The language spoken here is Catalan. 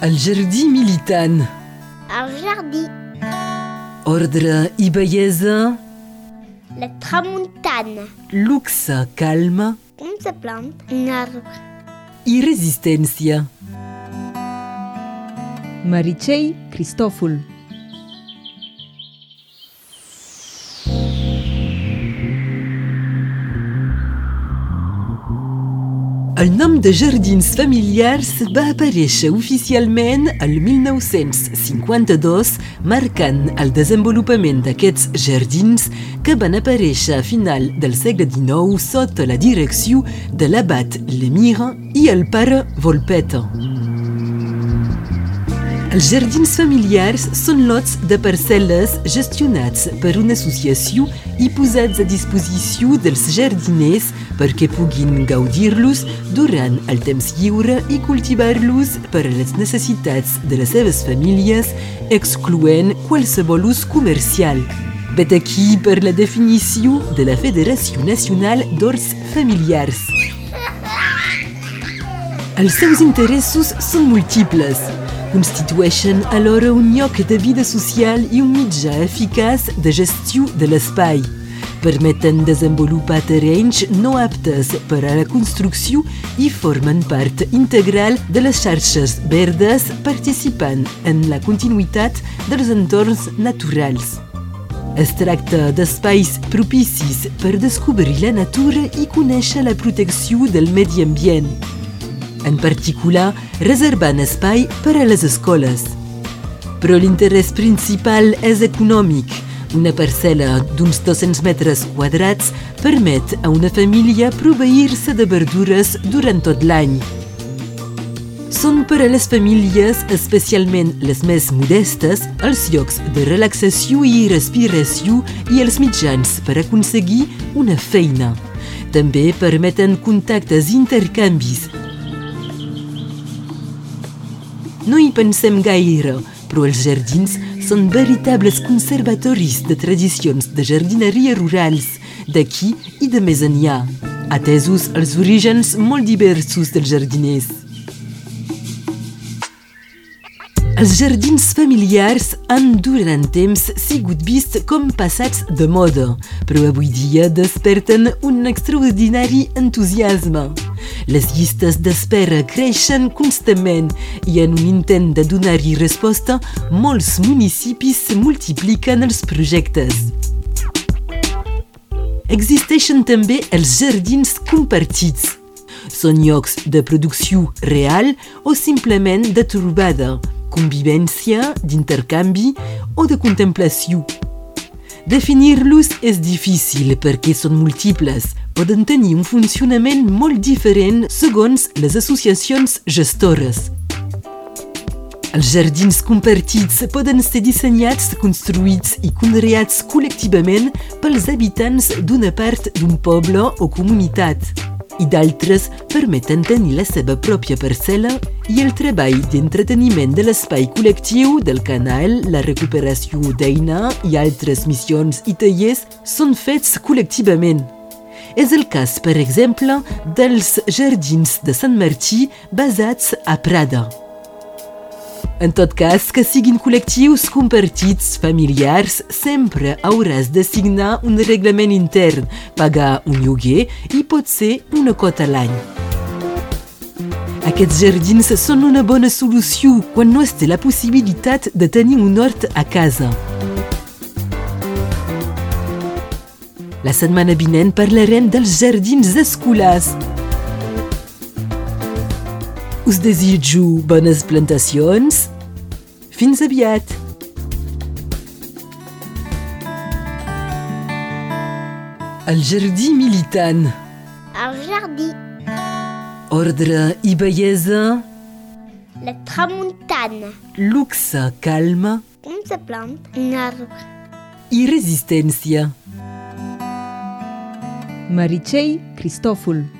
El jardí militant. El jardí, Ordre i bellesa. la tramuntana. Luxe, calme Com se plante un arbre? i resistència. Meritxell Cristòfol. El nom de Jardins Familiars va aparèixer oficialment el 1952, marcant el desenvolupament d'aquests jardins que van aparèixer a final del segle XIX sota la direcció de l'abat Lemire i el pare Volpeta. Els jardins familiars són lots de parcel·les gestionats per una associació i posats a disposició dels jardiners perquè puguin gaudir-los durant el temps lliure i cultivar-los per a les necessitats de les seves famílies, excloent qualsevol ús comercial. Vet aquí per la definició de la Federació Nacional d'Horts Familiars. Els seus interessos són múltiples. Constitueixen alhora un lloc de vida social i un mitjà eficaç de gestió de l'espai. Permeten desenvolupar terrenys no aptes per a la construcció i formen part integral de les xarxes verdes participant en la continuïtat dels entorns naturals. Es tracta d'espais propicis per descobrir la natura i conèixer la protecció del medi ambient. En particular, reservant espai per a les escoles. Però l'interès principal és econòmic. Una parcel·la d'uns 200 metres quadrats permet a una família proveir-se de verdures durant tot l'any. Són per a les famílies, especialment les més modestes, els llocs de relaxació i respiració i els mitjans per aconseguir una feina. També permeten contactes i intercanvis no hi pensem gaire, però els jardins són veritables conservatoris de tradicions de jardineria rurals, d'aquí i de més enllà, atesos els orígens molt diversos dels jardiners. Els jardins familiars han durant temps sigut vist com passats de moda, però avui dia desperten un extraordinari entusiasme. Les llistes d'espera creixen constantment i en un intent de donar-hi resposta, molts municipis multipliquen els projectes. Existeixen també els jardins compartits. Són llocs de producció real o simplement de trobada, convivència, d'intercanvi o de contemplació. Definir-los és difícil perquè són múltiples, poden tenir un funcionament molt diferent segons les associacions gestores. Els jardins compartits poden ser dissenyats, construïts i conreats col·lectivament pels habitants d'una part d'un poble o comunitat i d'altres permeten tenir la seva pròpia parcel·la i el treball d'entreteniment de l'espai col·lectiu del canal, la recuperació d'eina i altres missions i tallers són fets col·lectivament. És el cas, per exemple, dels jardins de Sant Martí basats a Prada. En tot cas, que siguin col·lectius compartits, familiars, sempre hauràs de signar un reglament intern, pagar un lloguer i pot ser una cota a l'any. Aquests jardins són una bona solució quan no es té la possibilitat de tenir un hort a casa. La setmana vinent parlarem dels jardins escolars. Us desitjo bones plantacions. Fins aviat! El jardí militant. El jardí, Ordre i bellesa. la tramuntana. Luxe, calme Com se plante un arbre? i resistència. Maricei Cristoful